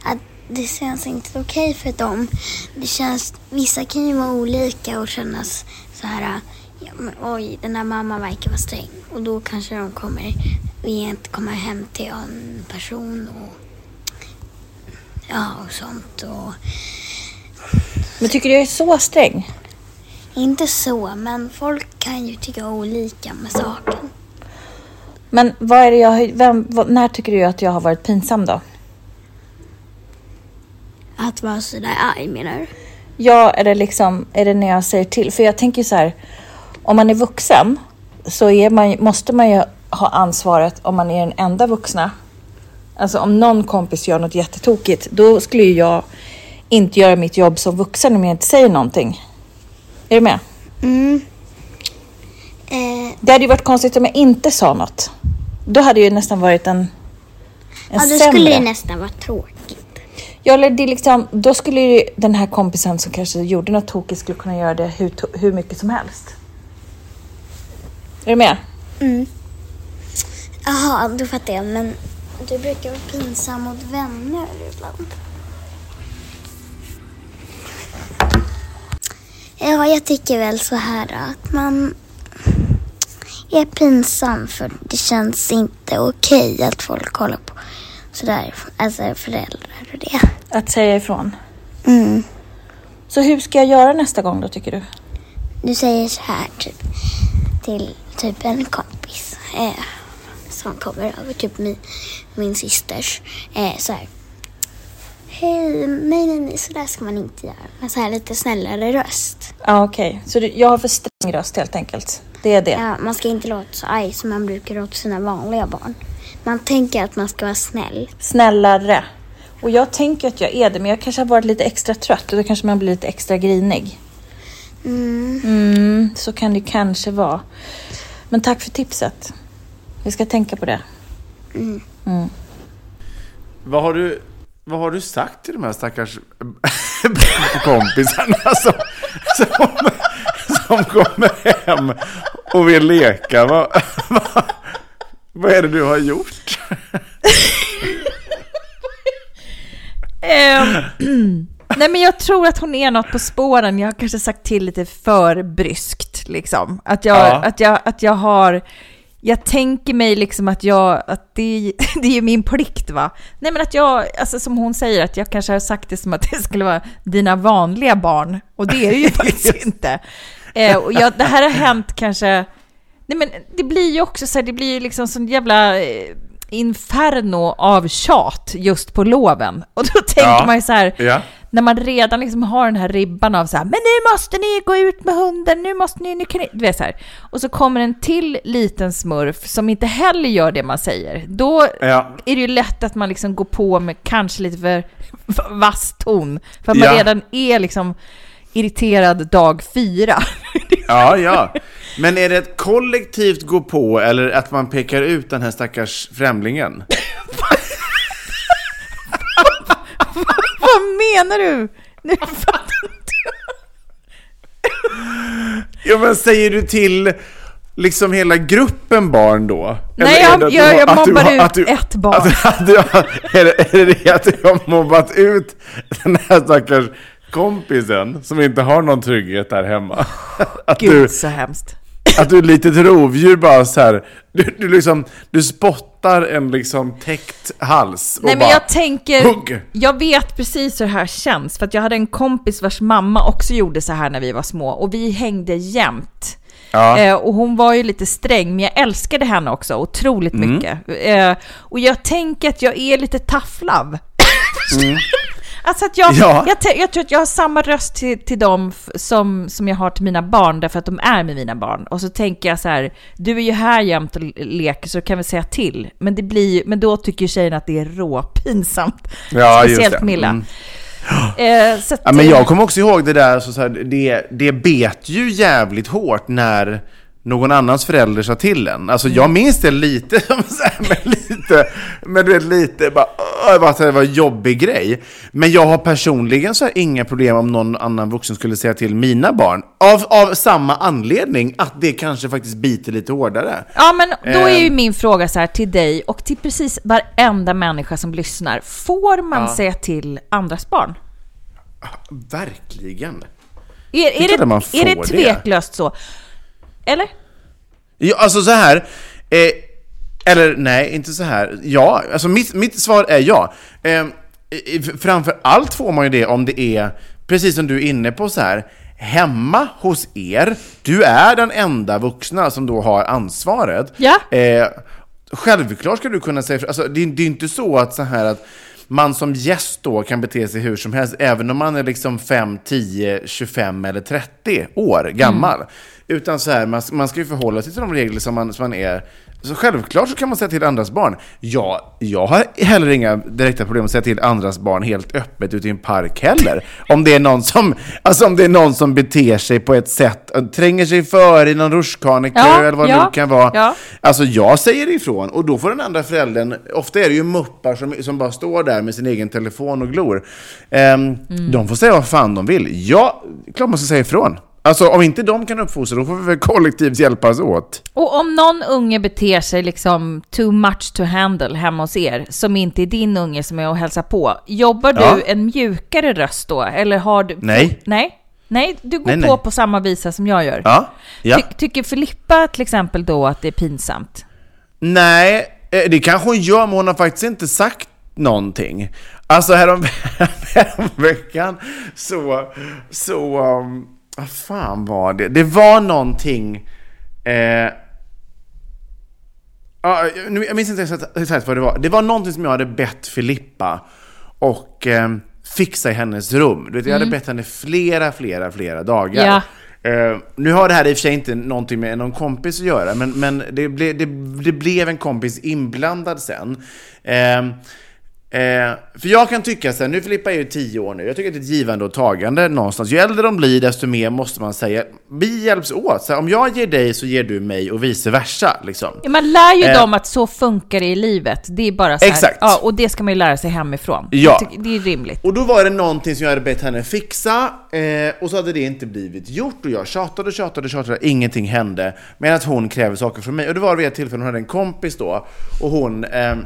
Att det känns inte okej för dem. Det känns, vissa kan ju vara olika och kännas så här. Ja, men, oj, den här mamman verkar vara sträng. Och då kanske de kommer, vi inte kommer hem till en person och ja, och sånt. Och, Men tycker du jag är så sträng? inte så, men folk kan ju tycka olika med saken. Men vad är det jag, vem, när tycker du att jag har varit pinsam då? Att vara så där arg menar du? Ja, är det liksom, är det när jag säger till? För jag tänker så här, om man är vuxen så man, måste man ju ha ansvaret om man är den enda vuxna. Alltså om någon kompis gör något jättetokigt, då skulle ju jag inte göra mitt jobb som vuxen om jag inte säger någonting. Är du med? Mm. Eh, Det hade ju varit konstigt om jag inte sa något. Då hade ju nästan varit en, en ja, då sämre. skulle det nästan vara tråkigt. Ja, eller det liksom, då skulle ju den här kompisen som kanske gjorde något tokigt skulle kunna göra det hur, hur mycket som helst. Är du med? Jaha, då fattar jag. Men du brukar vara pinsam mot vänner ibland. Ja, jag tycker väl så här att man är pinsam för det känns inte okej att folk håller på sådär, alltså föräldrar och det. Att säga ifrån. Mm. Så hur ska jag göra nästa gång då tycker du? Du säger så här typ till typ en kompis eh, som kommer över, typ min, min systers, eh, så här. Hej, nej, nej, nej, så där ska man inte göra. Men så här lite snällare röst. Ja okej, så du, jag har för sträng röst helt enkelt. Det är det. Ja, man ska inte låta så arg som man brukar låta sina vanliga barn. Man tänker att man ska vara snäll. Snällare. Och jag tänker att jag är det, men jag kanske har varit lite extra trött och då kanske man blir lite extra grinig. Mm. Mm, så kan det kanske vara. Men tack för tipset. Vi ska tänka på det. Mm. Mm. Vad har du, vad har du sagt till de här stackars <laughs> kompisarna som, som, som kommer hem och vill leka? Vad, vad, vad är det du har gjort? Ehm, nej men jag tror att hon är något på spåren. Jag har kanske sagt till lite för bryskt liksom. Att jag, Ja. att jag, att jag har... Jag tänker mig liksom att jag, att det, <laughs> det är ju min plikt va. Nej men att jag, alltså som hon säger, att jag kanske har sagt det som att det skulle vara dina vanliga barn. Och det är det ju <laughs> faktiskt inte. Eh, och jag, det här har hänt kanske, nej men det blir ju också så här, det blir ju liksom sån jävla eh, inferno av tjat just på loven. Och då tänker Ja. man ju så här, Ja. När man redan liksom har den här ribban av så här, men nu måste ni gå ut med hunden, nu måste ni, nu kan ni, du vet så här. Och så kommer en till liten smurf som inte heller gör det man säger. Då Ja. är det ju lätt att man liksom går på med kanske lite för <laughs> vass ton. För att man Ja. redan är liksom irriterad dag fyra. <laughs> Ja, ja. Men är det ett kollektivt gå på eller att man pekar ut den här stackars främlingen? <laughs> Vad menar du? Nu fattar inte Ja, men säger du till liksom hela gruppen barn då? Nej, jag- jag- du- jag du mobbar har- ut du- ett barn. Att, du, är, det, är det att du har mobbat ut den här stackars kompisen som inte har någon trygghet där hemma? Att Gud, du, så hemskt. <laughs> att du är lite ett rovdjur bara så här. Du, du liksom, du spottar en liksom täckt hals och Nej men bara, jag tänker, hugg. jag vet precis hur det här känns. För att jag hade en kompis vars mamma också gjorde så här när vi var små. Och vi hängde jämt. Ja. Eh, och hon var ju lite sträng, men jag älskade henne också otroligt Mm. mycket. Eh, och jag tänker att jag är lite tough love. <laughs> Alltså att jag. Ja. jag, jag tror att jag har samma röst till, till dem som, som jag har till mina barn, därför att de är med mina barn. Och så tänker jag så här, du är ju här jämt och leker så kan vi säga till. Men, det blir, men då tycker tjejerna att det är råpinsamt. Ja, Speciellt det. Milla. Mm. Eh, att, Ja, men jag kommer också ihåg det där, så så här, det, det bet ju jävligt hårt när någon annans förälder sa till en. Alltså jag minns det lite, som så här, men lite, men du vet lite, bara, åh, bara att det var en jobbig grej. Men jag har personligen så här, inga problem om någon annan vuxen skulle säga till mina barn. Av, av samma anledning, att det kanske faktiskt biter lite hårdare. Ja, men då är ju Ehm. min fråga så här till dig och till precis varenda människa som lyssnar. Får man Ja. säga till andras barn? Verkligen. Är, Det är är, det, är det får det. tveklöst så? Eller? Ja, alltså så här. Eh, eller nej, inte så här. Ja, alltså mitt, mitt svar är ja. Eh, framför allt får man ju det om det är, precis som du är inne på så här, hemma hos er, du är den enda vuxna som då har ansvaret. Ja. Eh, självklart ska du kunna säga, alltså det, det är inte så att så här att man som gäst då kan bete sig hur som helst, även om man är liksom 5, 10, 25 eller 30 år gammal. Utan så här, man, man ska ju förhålla sig till de regler som man, som man är. Så självklart så kan man säga till andras barn. Ja, jag har heller inga direkta problem att säga till andras barn helt öppet ute i en park heller. Om det är någon som, alltså om det är någon som beter sig på ett sätt, tränger sig före i någon rutschkanekö Ja, eller vad det ja, nu kan vara. ja. Alltså jag säger ifrån och då får den andra föräldern, ofta är det ju muppar som, som bara står där med sin egen telefon och glor. Ehm, Mm. De får säga vad fan de vill. Ja, klart man ska säga ifrån. Alltså om inte de kan uppfostra, då får vi väl kollektivt hjälpas åt. Och om någon unge beter sig liksom too much to handle hemma hos er, som inte är din unge som är och hälsar på, jobbar du Ja. en mjukare röst då? Eller har du... Nej. Nej? Nej, du går Nej, på nej. på samma visa som jag gör. Ja, ja. Ty, tycker Filippa till exempel då att det är pinsamt? Nej, eh, det kanske hon gör, men hon har faktiskt inte sagt någonting. Alltså härom, <laughs> häromveckan så, så, um, vad fan var det? Det var någonting, eh, nu- jag minns inte exakt- exakt vad det var. Det var någonting som jag hade bett Filippa och eh, fixa i hennes rum. Du vet, jag hade bett henne flera, flera, flera dagar. Ja. Eh, nu har det här i och för sig inte någonting med någon kompis att göra, men, men det, ble, det, det blev en kompis inblandad sen. Eh, Eh, för jag kan tycka så här, nu Filippa är ju tio år nu, jag tycker att det är ett givande och tagande någonstans. Ju äldre de blir, desto mer måste man säga, vi hjälps åt. Så här, om jag ger dig så ger du mig och vice versa. Liksom. Man lär ju Eh. dem att så funkar det i livet. Det är bara så här, Exakt. Ja, och det ska man ju lära sig hemifrån. Ja. Tycker- Det är rimligt. Och då var det någonting som jag hade bett henne fixa eh, och så hade det inte blivit gjort och jag tjatade och tjatade och tjatade, ingenting hände. Medan hon kräver saker från mig. Och det var vid ett tillfälle hon hade en kompis då och hon eh,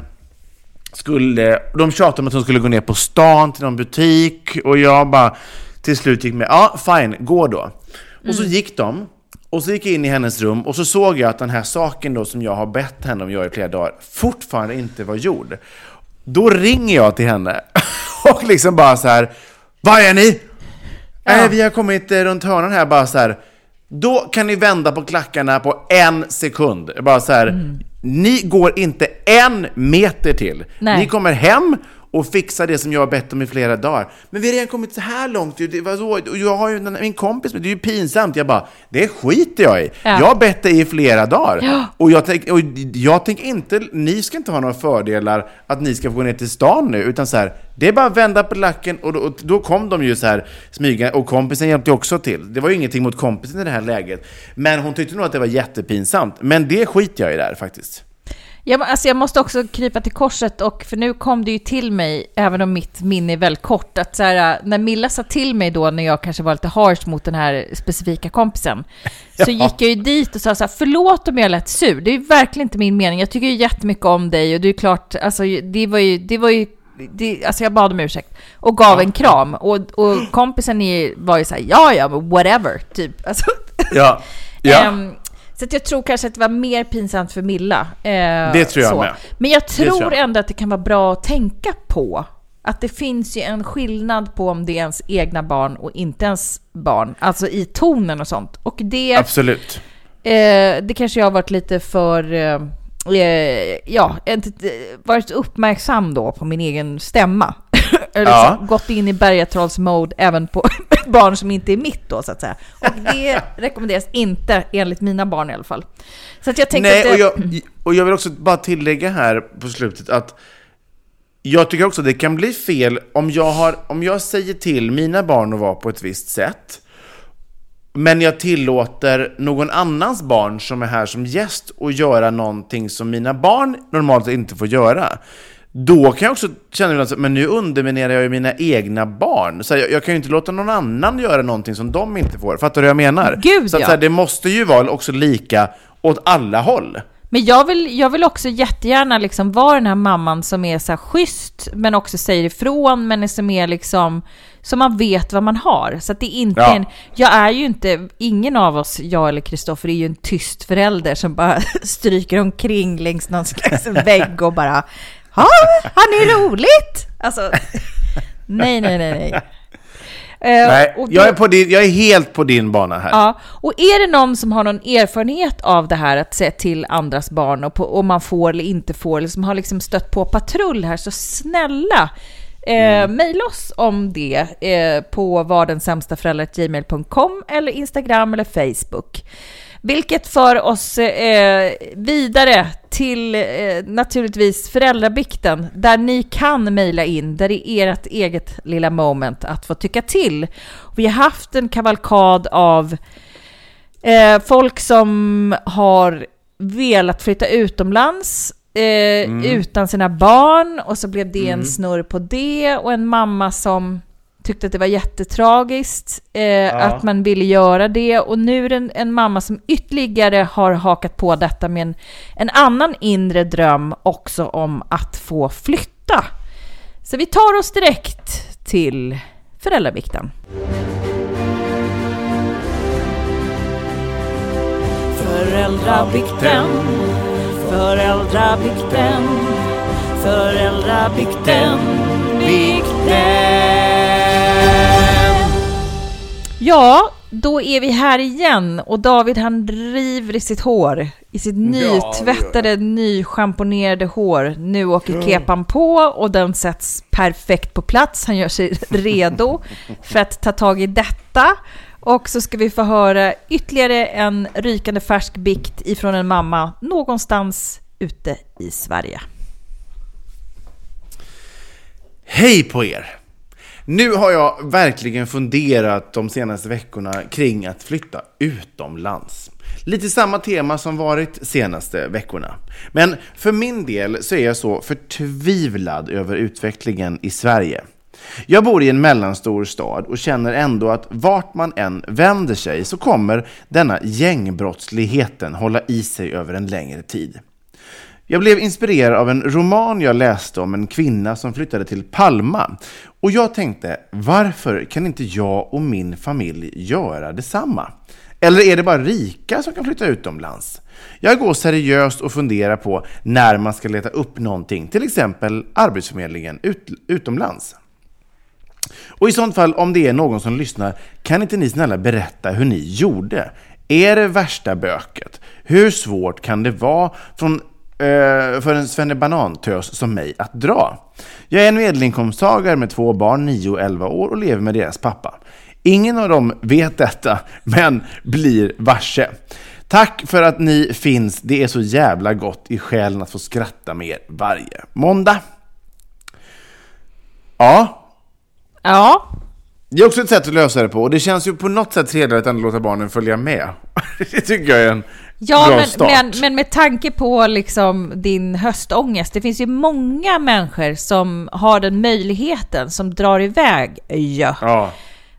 skulle, de tjatade om att hon skulle gå ner på stan till någon butik och jag bara till slut gick med, ja fine, gå då. Och så gick de och så gick jag in i hennes rum och så såg jag att den här saken då som jag har bett henne om att göra i flera dagar fortfarande inte var gjord. Då ringer jag till henne <laughs> och liksom bara så här, var är ni? Nej, vi har kommit eh, runt hörnan här bara så här. Då kan ni vända på klackarna på en sekund. Bara så här. Mm. Ni går inte en meter till. Nej. Ni kommer hem och fixar det som jag har bett om i flera dagar. Men vi har redan kommit så här långt. Det var så, och jag har ju min kompis med, det är ju pinsamt. Jag bara, det skiter jag i. Ja. Jag har bett dig i flera dagar. Ja. Och jag tänker och jag tänk inte, ni ska inte ha några fördelar att ni ska få gå ner till stan nu, utan så här, det är bara att vända på lacken och då, och då kom de ju så här smyga och kompisen hjälpte också till. Det var ju ingenting mot kompisen i det här läget. Men hon tyckte nog att det var jättepinsamt. Men det skiter jag i där faktiskt. Jag, alltså jag måste också krypa till korset, och för nu kom det ju till mig, även om mitt minne är väldigt kort, att så här, när Milla sa till mig då, när jag kanske var lite harsh mot den här specifika kompisen, <laughs> så gick jag ju dit och sa så här, förlåt om jag lät sur, det är ju verkligen inte min mening, jag tycker ju jättemycket om dig och det är klart, alltså det var ju, det var ju det, alltså jag bad om ursäkt och gav en kram och, och kompisen är, var ju så här, ja ja, whatever, typ. Alltså, Ja. <laughs> ja. Ehm, så jag tror kanske att det var mer pinsamt för Milla. Eh, Det tror jag med. Men jag tror tror jag. ändå att det kan vara bra att tänka på att det finns ju en skillnad på om det är ens egna barn och inte ens barn, alltså i tonen och sånt. Och det, Absolut. eh, det kanske jag har varit lite för, eh, eh, ja, varit uppmärksam då på min egen stämma. <laughs> Eller Ja. liksom gått in i bergatrollsmode även på <laughs> barn som inte är mitt då så att säga. Och det rekommenderas inte enligt mina barn i alla fall. Så att jag tänkte Nej, att det, och jag, och jag vill också bara tillägga här på slutet att jag tycker också det kan bli fel om jag, har, om jag säger till mina barn att vara på ett visst sätt men jag tillåter någon annans barn som är här som gäst att göra någonting som mina barn normalt inte får göra. Då kan jag också känna så, men nu underminerar jag ju mina egna barn. Så här, jag, jag kan ju inte låta någon annan göra någonting som de inte får. Fattar du vad jag menar? Gud, så att, ja. så här, det måste ju vara också lika åt alla håll. Men jag vill, jag vill också jättegärna liksom vara den här mamman som är så här schysst, men också säger ifrån, men som är liksom, så man vet vad man har. Så att det inte Ja. är en, jag är ju inte, ingen av oss, jag eller Kristoffer, är ju en tyst förälder som bara <laughs> stryker omkring längs någon slags <laughs> vägg och bara, ja, har ni roligt? Alltså, <laughs> nej, nej, nej, nej. Eh, Nej, och jag, då- är på din, jag är helt på din bana här. Ja, och är det någon som har någon erfarenhet av det här att se till andras barn och om man får eller inte får, eller som har liksom stött på patrull här, så snälla eh, mejla oss om det eh, på vardensämstaförälder.gmail.com eller Instagram eller Facebook. Vilket för oss eh, vidare till eh, naturligtvis föräldrabikten, där ni kan mejla in, där det är ert eget lilla moment att få tycka till. Vi har haft en kavalkad av eh, folk som har velat flytta utomlands eh, utan sina barn och så blev det en snurr på det och en mamma som tyckte att det var jättetragiskt eh, att man ville göra det. Och nu är det en, en mamma som ytterligare har hakat på detta med en, en annan inre dröm också om att få flytta. Så vi tar oss direkt till föräldrabikten. Föräldrabikten, föräldrabikten, Föräldrabikten, bikten. Ja, då är vi här igen och David han driver i sitt hår. I sitt nytvättade, nyschamponerade hår. Nu åker kepan på och den sätts perfekt på plats. Han gör sig redo <laughs> för att ta tag i detta. Och så ska vi få höra ytterligare en rykande färsk bikt ifrån en mamma någonstans ute i Sverige. Hej på er! Nu har jag verkligen funderat de senaste veckorna kring att flytta utomlands. Lite samma tema som varit senaste veckorna. Men för min del så är jag så förtvivlad över utvecklingen i Sverige. Jag bor i en mellanstor stad och känner ändå att vart man än vänder sig så kommer denna gängbrottsligheten hålla i sig över en längre tid. Jag blev inspirerad av en roman jag läste om en kvinna som flyttade till Palma. Och jag tänkte, varför kan inte jag och min familj göra detsamma? Eller är det bara rika som kan flytta utomlands? Jag går seriöst och funderar på när man ska leta upp någonting, till exempel Arbetsförmedlingen ut, utomlands. Och i sånt fall, om det är någon som lyssnar, kan inte ni snälla berätta hur ni gjorde? Är det värsta böket? Hur svårt kan det vara från, eh, för en svennebanantös som mig att dra? Jag är en medelinkomsttagare med två barn, 9 och 11 år, och lever med deras pappa. Ingen av dem vet detta, men blir varse. Tack för att ni finns. Det är så jävla gott i själen att få skratta med er varje måndag. Ja, Ja, det är också ett sätt att lösa det på och det känns ju på något sätt trevligare att ändå låta barnen följa med. <laughs> Det tycker jag är en Ja, bra men, start. men, men med tanke på liksom din höstångest, det finns ju många människor som har den möjligheten, som drar iväg ja. Ja,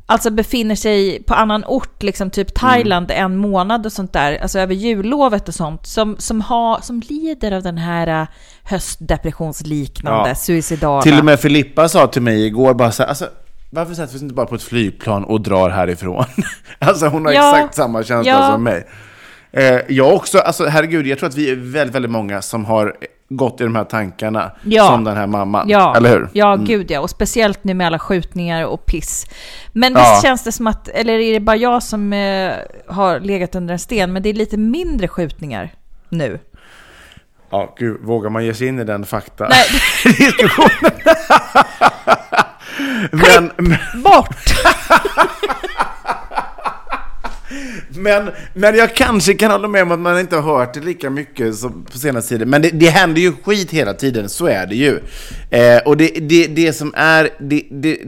Alltså befinner sig på annan ort, liksom typ Thailand en månad och sånt där, alltså över jullovet och sånt, som, som, har, som lider av den här äh, höstdepressionsliknande, Ja. suicidala. till och med Filippa sa till mig igår bara så här, alltså, varför sätter vi oss inte bara på ett flygplan och drar härifrån? <laughs> alltså hon har Ja. exakt samma känsla Ja. som mig. Eh, jag också, alltså herregud, jag tror att vi är väldigt, väldigt många som har gått i de här tankarna Ja. som den här mamman. Ja, Eller hur? Mm. ja gud ja. Och speciellt nu med alla skjutningar och piss. Men Ja. visst känns det som att, eller är det bara jag som eh, har legat under en sten, men det är lite mindre skjutningar nu. Ja, gud, vågar man ge sig in i den fakta Nej. <laughs> diskussionen? <laughs> men, men, Bort! <laughs> men, men jag kanske kan hålla med om att man inte har hört det lika mycket som på senaste tiden. Men det, det händer ju skit hela tiden, så är det ju. Eh, och det, det, det som är, det, det,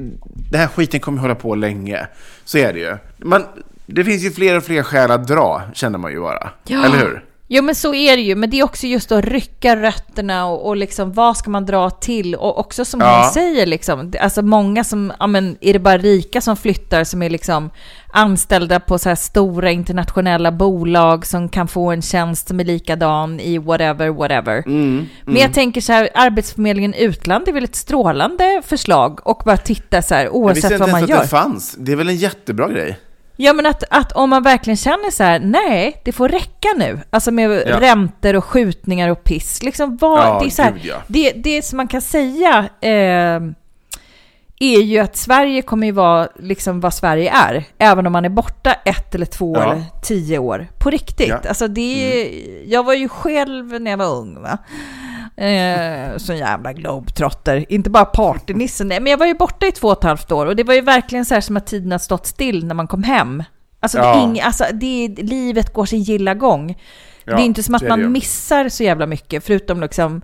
den här skiten kommer hålla på länge. Så är det ju. Man, det finns ju fler och fler skäl att dra, känner man ju bara. Eller hur? Jo men så är det ju, men det är också just att rycka rötterna och, och liksom vad ska man dra till? Och också som Ja. hon säger liksom, alltså många som, ja men är det bara rika som flyttar som är liksom anställda på så här stora internationella bolag som kan få en tjänst som är likadan i whatever, whatever. Mm, Men jag tänker så här, Arbetsförmedlingen utland är väl ett strålande förslag och bara titta så här Jag oavsett visste inte vad ens man att gör. det fanns. Det är väl en jättebra grej? Ja, men att, att om man verkligen känner så här, nej, det får räcka nu. Alltså med Ja. räntor och skjutningar och piss. Liksom vad, Ja, det, är så här, gud, ja. det, det som man kan säga eh, är ju att Sverige kommer ju vara liksom vad Sverige är. Även om man är borta ett eller två Ja. eller tio år. På riktigt. Mm. Alltså det är, Jag var ju själv när jag var ung. Va? Eh, sån jävla globetrotter. Inte bara partynissen. Nej, men jag var ju borta i två och ett halvt år och det var ju verkligen så här som att tiden har stått still när man kom hem. Alltså, det, Ja. är ing, alltså det, livet går sin gilla gång. det Ja, är inte som att så det man ju. missar så jävla mycket, förutom liksom,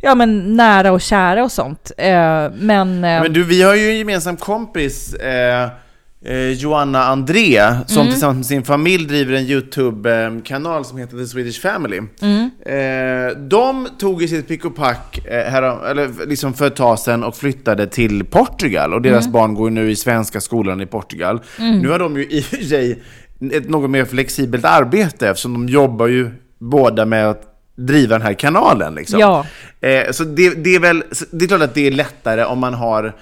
ja men nära och kära och sånt. Eh, men, eh, Men du, vi har ju en gemensam kompis, eh, eh, Joanna André, som Mm. tillsammans med sin familj driver en YouTube-kanal som heter The Swedish Family. Mm. Eh, de tog i sitt pick och pack eh, härom, eller liksom för ett tag sedan och flyttade till Portugal. Och deras Mm. barn går nu i svenska skolan i Portugal. Nu har de ju i och för sig ett något mer flexibelt arbete eftersom de jobbar ju båda med att driva den här kanalen. Liksom. Ja. Eh, så det, det är väl, det är klart att det är lättare om man har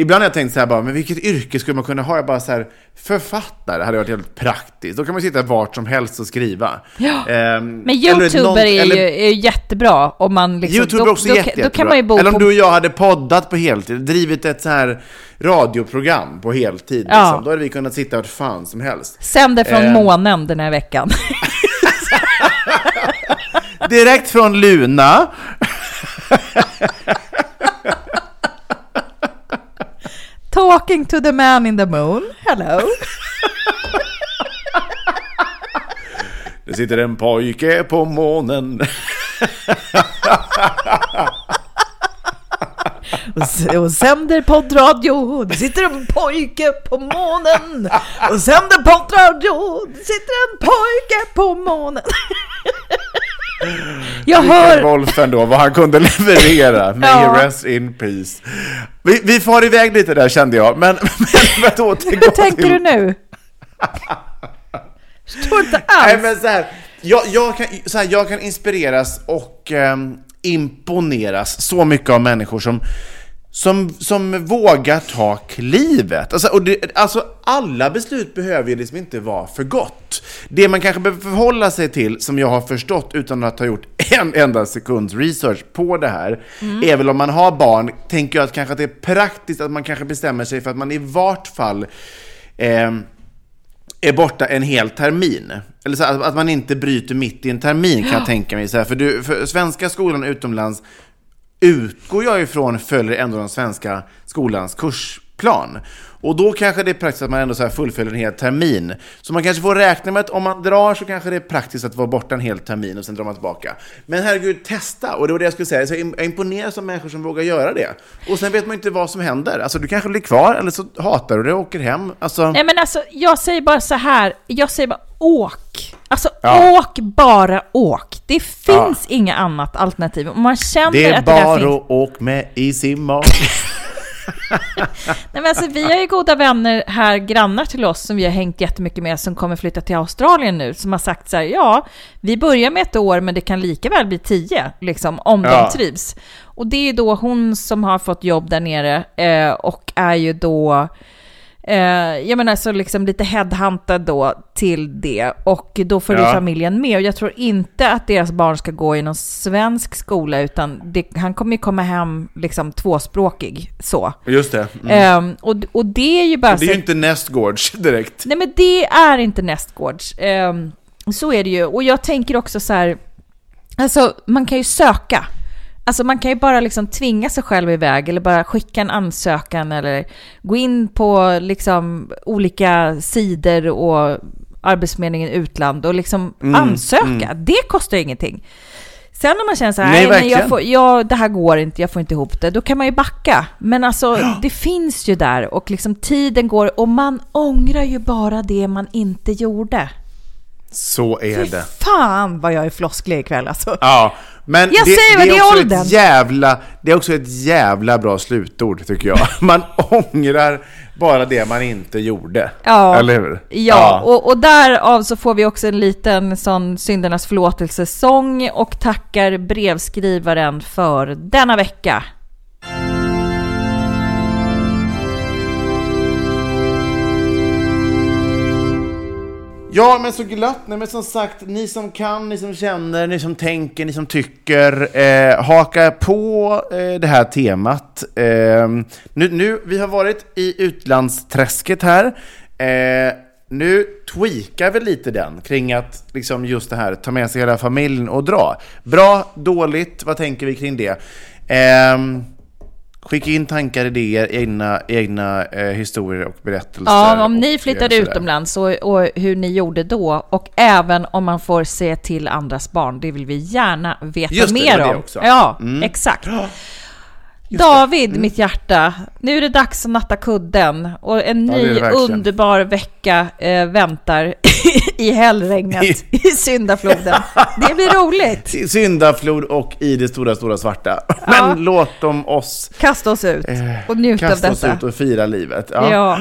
Ibland har jag tänkt så här bara, men vilket yrke skulle man kunna ha? Jag bara så här, författare hade varit helt praktiskt. Då kan man sitta vart som helst och skriva. Ja. Ehm, Men YouTuber någon- är, eller- ju, är jättebra om man liksom... YouTube är då, också då, jätte, då kan man ju bo Eller om på... du och jag hade poddat på heltid, drivit ett så här radioprogram på heltid. Ja. Liksom. Då hade vi kunnat sitta vart fan som helst. Sänder från Eh. månen den här veckan. <laughs> Direkt från Luna. <laughs> Talking to the man in the moon. Hello. Det sitter en pojke på månen. Och, sänder poddradio. Det sitter en pojke på månen. Och sänder poddradio. Det sitter en pojke på månen. Jag hör... Wolff ändå, vad han kunde <laughs> leverera. May Ja. he rest in peace. Vi, vi far iväg lite där kände jag, men, <laughs> men att återgå Hur tänker till... du nu? Förstår inte <laughs> Nej, alls. men så här, jag, jag, kan, så här, jag kan inspireras och ehm, imponeras så mycket av människor som, som, som vågar ta klivet. Alltså, och det, alltså, alla beslut behöver ju liksom inte vara för gott. Det man kanske behöver förhålla sig till, som jag har förstått utan att ha gjort <laughs> en enda sekunds research på det här, är väl om man har barn, tänker jag att kanske att det är praktiskt att man kanske bestämmer sig för att man i vart fall ehm, är borta en hel termin. Eller så att, att man inte bryter mitt i en termin kan jag tänka mig. Så här, för, du, för svenska skolan utomlands utgår jag ifrån följer ändå den svenska skolans kursplan. Och då kanske det är praktiskt att man ändå så fullföljer en hel termin. Så man kanske får räkna med att om man drar så kanske det är praktiskt att vara borta en hel termin och sen drar man tillbaka. Men herregud, testa! Och det var det jag skulle säga. Så jag imponeras av människor som vågar göra det. Och sen vet man inte vad som händer. Alltså du kanske blir kvar eller så hatar du det och åker hem. Alltså, Nej men alltså, jag säger bara så här. Jag säger bara åk. Alltså Ja. åk, bara åk. Det finns inga annat alternativ. Man känner det är att det där bara finns... att åka med i sin mag. <laughs> Nej, men alltså, vi har ju goda vänner här, grannar till oss, som vi har hängt jättemycket med, som kommer flytta till Australien nu, som har sagt så här, ja, vi börjar med ett år, men det kan lika väl bli tio, liksom, om Ja. de trivs. Och det är då hon som har fått jobb där nere eh, och är ju då Eh, jag menar så liksom lite headhuntad då till det och då följer Ja. familjen med och jag tror inte att deras barn ska gå i någon svensk skola utan det, han kommer ju komma hem liksom tvåspråkig så. Just det. Mm. Ehm, och, och det är ju bara Det är så... ju inte nästgårds <laughs> direkt. Nej men det är inte nästgårds. Ehm, så är det ju. Och jag tänker också så här, alltså man kan ju söka. Alltså man kan ju bara liksom tvinga sig själv iväg eller bara skicka en ansökan eller gå in på liksom olika sidor och Arbetsförmedlingen utland och liksom Mm, ansöka. Det kostar ju ingenting. Sen om man känner så här, Nej, nej, jag får, ja, det här går inte, jag får inte ihop det, då kan man ju backa. Men alltså, det finns ju där och liksom tiden går och man ångrar ju bara det man inte gjorde. Så är det. Fan vad jag är flosklig ikväll alltså. Ja, men Jag säger vad, det är också åldern. ett jävla, det är också ett jävla bra slutord tycker jag. <laughs> Man ångrar bara det man inte gjorde. Ja, Eller hur? Ja, Och, och därav så får vi också en liten sån syndernas förlåtelsesång och tackar brevskrivaren för denna vecka. Ja, men så glatt. Nej, men som sagt, ni som kan, ni som känner, ni som tänker, ni som tycker, eh, haka på eh, det här temat. Eh, nu, nu, vi har varit i utlandsträsket här. Eh, nu tweakar vi lite den kring att liksom just det här, ta med sig hela familjen och dra. Bra, dåligt, vad tänker vi kring det? Ehm, Eh, Skicka in tankar, idéer, egna, egna eh, historier och berättelser. Ja, om ni flyttade eh, utomlands och, och hur ni gjorde då och även om man får se till andras barn. Det vill vi gärna veta Just det, mer det om. också. Ja, Mm. exakt. <gasps> Just David, Mm. mitt hjärta, nu är det dags att natta kudden och en Ja, ny underbar vecka eh, väntar <laughs> i hällregnet i syndafloden. Det blir roligt. <laughs> I Syndaflod och i det stora, stora svarta. <laughs> Men Ja. låt dem oss Kasta oss ut eh, och njut av kasta oss detta. ut och fira livet. Ja. Ja.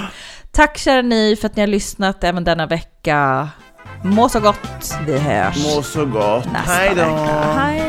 Tack kära ni för att ni har lyssnat även denna vecka. Må så gott, vi hörs Må så gott. nästa Hej då. vecka. Hej!